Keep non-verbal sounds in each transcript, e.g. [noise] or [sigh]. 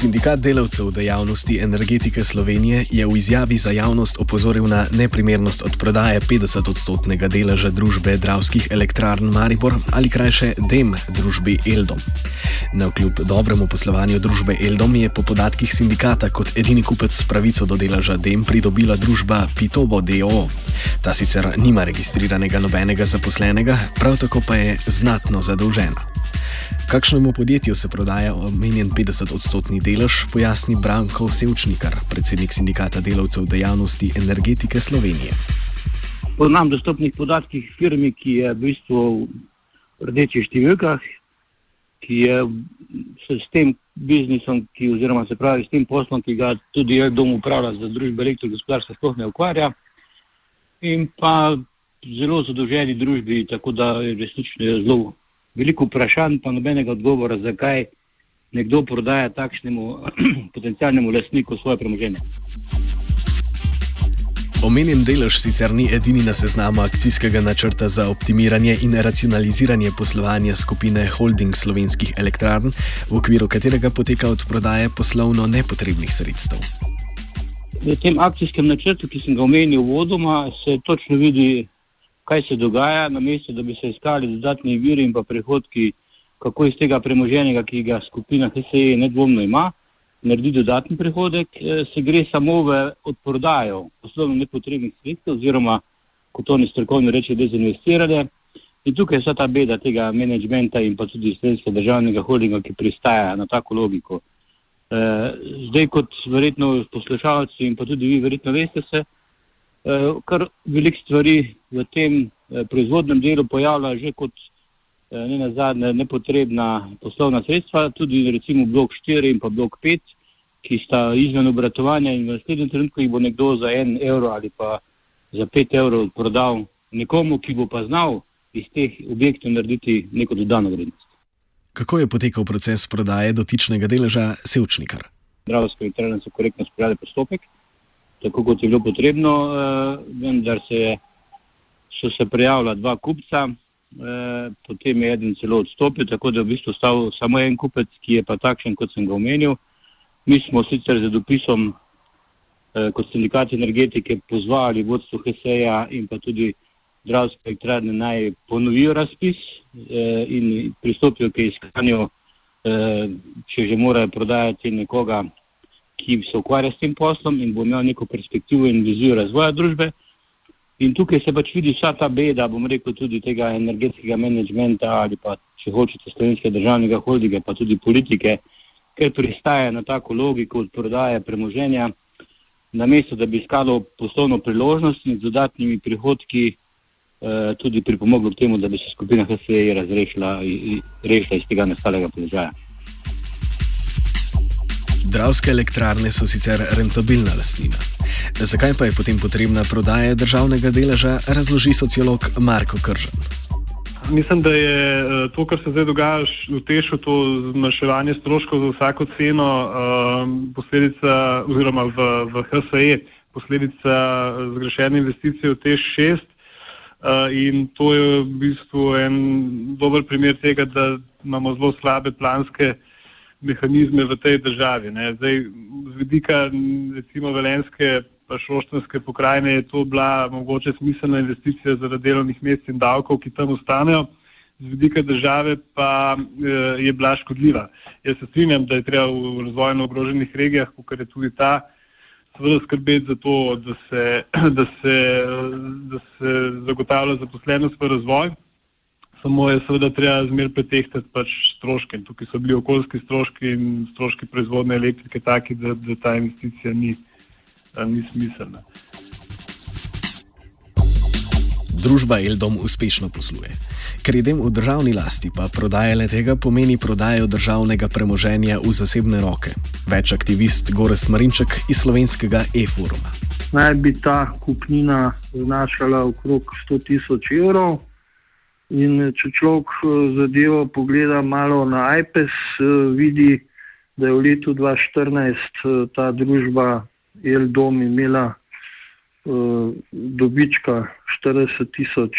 Sindikat delavcev dejavnosti energetike Slovenije je v izjavi za javnost opozoril na neprimernost odprodaje 50-odstotnega deleža družbe Dravskih elektrarn Maribor ali krajše DEM družbi Eldom. Na kljub dobremu poslovanju družbe Eldom je po podatkih sindikata kot edini kupec pravico do deleža DEM pridobila družba Pitobo DO. Ta sicer nima registriranega nobenega zaposlenega, prav tako pa je znatno zadolžena. Kakšnemu podjetju se prodaja omenjen 50-odstotni delež, pojasni Branko Sevčnikar, predsednik sindikata delavcev dejavnosti energetike Slovenije. Po nam dostopnih podatkih firmi, ki je v bistvu v rdečih številkah, ki je s tem biznisom, ki, oziroma se pravi s tem poslom, ki ga tudi je dom upravlja za družbe elektrogospodarstva, sploh ne ukvarja. In pa zelo zadolženi družbi, tako da je resnično zelo veliko vprašanj, pa nobenega odgovora, zakaj nekdo prodaja takšnemu [clears throat] potencijalnemu lastniku svoje premoženje. Omenjen delež sicer ni edini na seznamu akcijskega načrta za optimiranje in racionaliziranje poslovanja skupine Holding slovenskih elektrarn, v okviru katerega poteka odprodaje poslovno nepotrebnih sredstev. V tem akcijskem načrtu, ki sem ga omenil vodoma, se točno vidi, kaj se dogaja, na mesto, da bi se iskali dodatni viri in pa prihodki, kako iz tega premoženja, ki ga skupina HSE nedvomno ima, naredi dodatni prihodek, eh, se gre samo v odprodajo poslovno nepotrebnih sredstev oziroma, kot oni strokovno reče, dezinvestiranje. In tukaj je vsa ta beda tega menedžmenta in pa tudi slovenskega državnega holdinga, ki pristaja na tako logiko. E, zdaj, kot verjetno poslušalci in pa tudi vi verjetno veste, se Eh, kar velik stvari v tem eh, proizvodnem delu pojavlja že kot eh, ne nazadnje nepotrebna poslovna sredstva, tudi recimo blok 4 in pa blok 5, ki sta izven obratovanja in v naslednjem trenutku jih bo nekdo za en evro ali pa za pet evrov prodal nekomu, ki bo pa znal iz teh objektov narediti neko dodano vrednost. Kako je potekal proces prodaje dotičnega deleža Sevčnikar? Zdravstvo in trenutno so korektno sprejeli postopek tako kot je bilo potrebno, uh, vendar se, so se prijavila dva kupca, uh, potem je eden celo odstopil, tako da je v bistvu ostal samo en kupec, ki je pa takšen, kot sem ga omenil. Mi smo sicer z dopisom uh, kot sindikat energetike pozvali vodstvo HSE-ja in pa tudi zdravstvene elektrarne naj ponovijo razpis uh, in pristopijo k iskanju, uh, če že morajo prodajati nekoga ki se ukvarja s tem poslom in bo imel neko perspektivo in vizijo razvoja družbe. In tukaj se pač vidi vsa ta beda, bom rekel, tudi tega energetskega menedžmenta ali pa, če hočete, slovenskega državnega holdinga, pa tudi politike, ker pristaje na tako logiko od prodaje premoženja, namesto da bi iskalo poslovno priložnost in z dodatnimi prihodki eh, tudi pripomoglo k temu, da bi se skupina HSE razrešila iz tega nastalega položaja. Dravske elektrarne so sicer rentabilna lastnina. Zakaj pa je potem potrebna prodaja državnega deleža, razloži sociolog Marko Kržan. Mislim, da je eh, to, kar se zdaj dogaja v Tešu, to zmanjševanje stroškov za vsako ceno, um, posledica, oziroma v, v HSE, posledica zgrešene investicije v Teš 6. Uh, in to je v bistvu en dober primer tega, da imamo zelo slabe planske uh, mehanizme v tej državi. Ne. Zdaj, z vidika recimo velenske pa šoštanske pokrajine je to bila mogoče smiselna investicija zaradi delovnih mest in davkov, ki tam ostanejo. Z vidika države pa e, je bila škodljiva. Jaz se strinjam, da je treba v razvojno ogroženih regijah, kot je tudi ta, seveda skrbeti za to, da se, [clears throat] da se, da se zagotavlja zaposlenost v razvoj samo je seveda treba zmer pretehtati pač stroške. In tukaj so bili okoljski stroški in stroški proizvodne elektrike taki, da, da ta investicija ni, ni smiselna. Družba Eldom uspešno posluje. Ker je dem v državni lasti, pa prodaja le tega pomeni prodajo državnega premoženja v zasebne roke. Več aktivist Gorest Marinček iz slovenskega e-foruma. Naj bi ta kupnina znašala okrog 100 tisoč evrov, In če človek eh, zadevo pogleda malo na iPad, eh, vidi, da je v letu 2014 eh, ta družba Eldom imela dobička 40 tisoč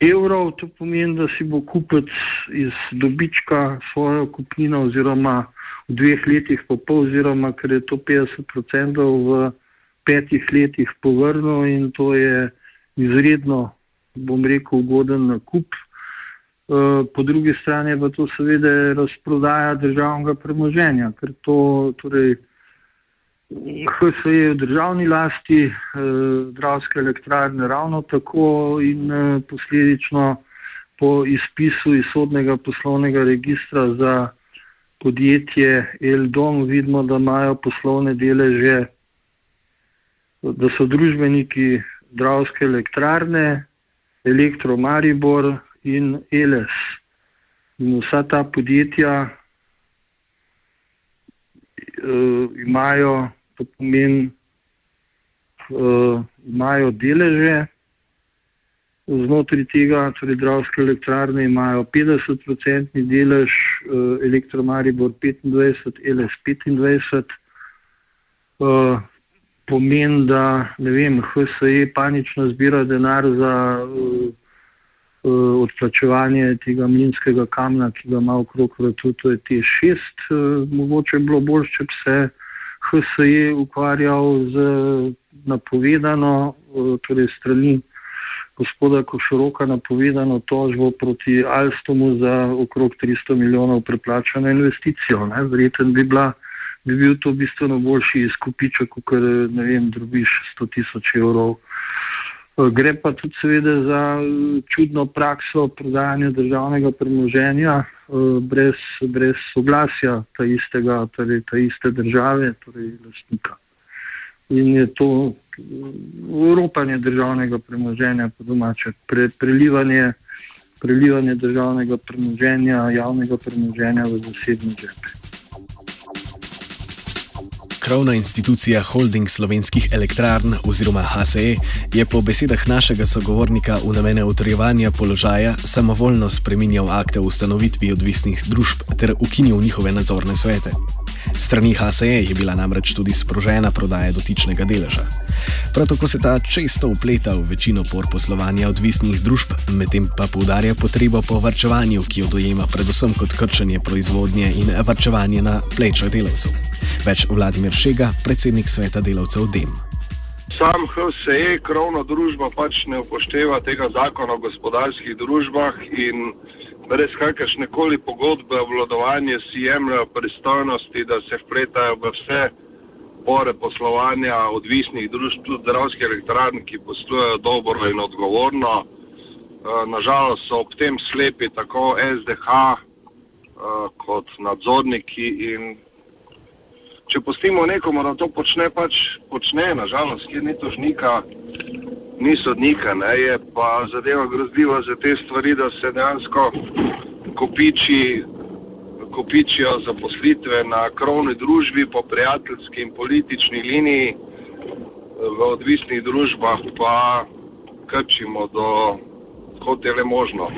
evrov. To pomeni, da si bo kupec iz dobička svojo kupnino oziroma v dveh letih po pol, oziroma ker je to 50% v petih letih povrnil in to je izredno, bom rekel, ugoden nakup. Eh, po drugi strani pa to seveda razprodaja državnega premoženja, ker to torej, HSE je v državni lasti, eh, dravske elektrarne ravno tako in eh, posledično po izpisu iz sodnega poslovnega registra za podjetje Eldom vidimo, da imajo poslovne deleže, da so družbeniki dravske elektrarne, Elektromaribor in Eles. In vsa ta podjetja uh, imajo, to pomeni, uh, imajo deleže. Znotraj tega, torej Dravske elektrarne imajo 50-odstotni delež, uh, Elektromaribor 25, LS 25. Uh, pomeni, da ne vem, HSE panično zbira denar za uh, uh, odplačevanje tega minskega kamna, ki ga ima okrog vrtu, to je T6. Uh, mogoče bi bilo bolj, če bi se HSE ukvarjal z napovedano, uh, torej strani gospoda Košoroka napovedano tožbo proti Alstomu za okrog 300 milijonov preplačano investicijo. Verjetno bi, bi bil to bistveno boljši izkupiček, kot ne vem, drobiš 100 tisoč evrov. Gre pa tudi seveda za čudno prakso prodajanja državnega premoženja brez, brez soglasja ta, istega, torej ta iste države, torej lastnika. In je to uropanje državnega premoženja, po domače, pre, prelivanje, prelivanje državnega premoženja, javnega premoženja v zasebne žepe. Krovna institucija Holding slovenskih elektrarn oziroma HSE je po besedah našega sogovornika v namene utrjevanja položaja samovoljno spreminjal akte o ustanovitvi odvisnih družb ter ukinil njihove nadzorne svete. Strani HSE je bila namreč tudi sprožena prodaja dotičnega deleža. Prav tako se ta često upleta v večino por poslovanja odvisnih družb, medtem pa poudarja potrebo po varčevanju, ki jo dojema predvsem kot krčenje proizvodnje in varčevanje na plečah delavcev. Več Vladimir Šega, predsednik sveta delavcev DEM. Sam HSE, krovna družba, pač ne upošteva tega zakona o gospodarskih družbah in brez kakršne koli pogodbe o vladovanju si jemljajo pristojnosti, da se vpletajo v vse pore poslovanja odvisnih družb, tudi zdravskih elektrarn, ki poslujejo dobro in odgovorno. Eh, Nažalost so ob tem slepi tako SDH eh, kot nadzorniki in če pustimo nekomu, da to počne, pač počne, nažalost, kjer ni tožnika, ni sodnika, ne, je pa zadeva grozljiva za te stvari, da se dejansko kopiči, kopičijo zaposlitve na krovni družbi po prijateljski in politični liniji, v odvisnih družbah pa krčimo do, kot je le možno,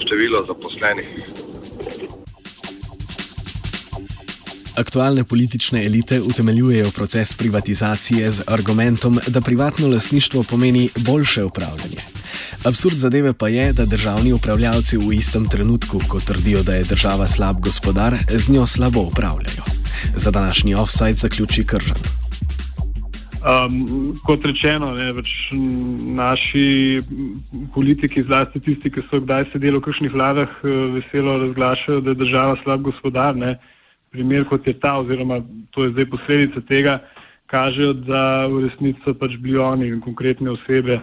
število zaposlenih. Aktualne politične elite utemeljujejo proces privatizacije z argumentom, da privatno lasništvo pomeni boljše upravljanje. Absurd zadeve pa je, da državni upravljavci v istem trenutku, ko trdijo, da je država slab gospodar, z njo slabo upravljajo. Za današnji offside zaključi Kržan. Um, kot rečeno, ne, več naši politiki, zlasti tisti, ki so kdaj sedeli v kakšnih vladah, eh, veselo razglašajo, da je država slab gospodar. Ne primer, kot je ta, oziroma to je zdaj posledica tega, kažejo, da v resnici so pač bili oni in konkretne osebe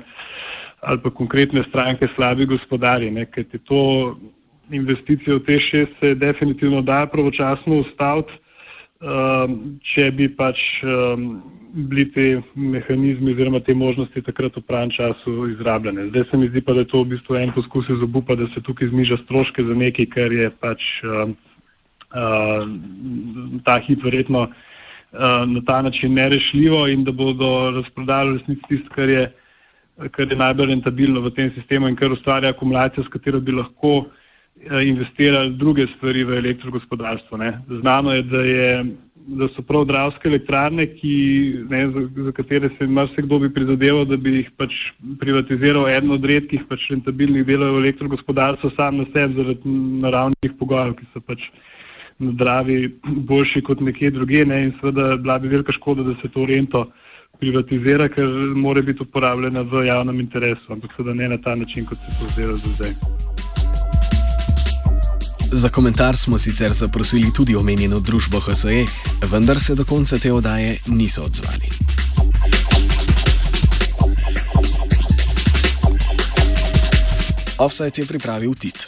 ali pa konkretne stranke slabi gospodari. Ker je to investicija v te šest se definitivno da pravočasno ustaviti, um, če bi pač um, bili te mehanizmi oziroma te možnosti takrat v pravem času izrabljene. Zdaj se mi zdi pa, da je to v bistvu en poskus izobupa, da se tukaj zniža stroške za nekaj, kar je pač. Um, ta hit verjetno uh, na ta način nerešljivo in da bodo razprodali resnici tisto, kar kar je najbolj rentabilno v tem sistemu in kar ustvarja akumulacijo, s katero bi lahko uh, investirali druge stvari v elektrogospodarstvo. Ne. Znano je, da, je, da so prav dravske elektrarne, ki, ne, za, za katere se marsikdo bi prizadeval, da bi jih pač privatiziral eden od redkih pač rentabilnih delov elektrogospodarstva sam na sebi zaradi naravnih pogojev, ki so pač na Dravi boljši kot nekje druge ne? in seveda bila bi velika škoda, da se to rento privatizira, ker mora biti uporabljena v javnem interesu, ampak seveda ne na ta način, kot se to zdelo do zdaj. Za komentar smo sicer zaprosili tudi omenjeno družbo HSE, vendar se do konca te oddaje niso odzvali. Offside je pripravil Tit.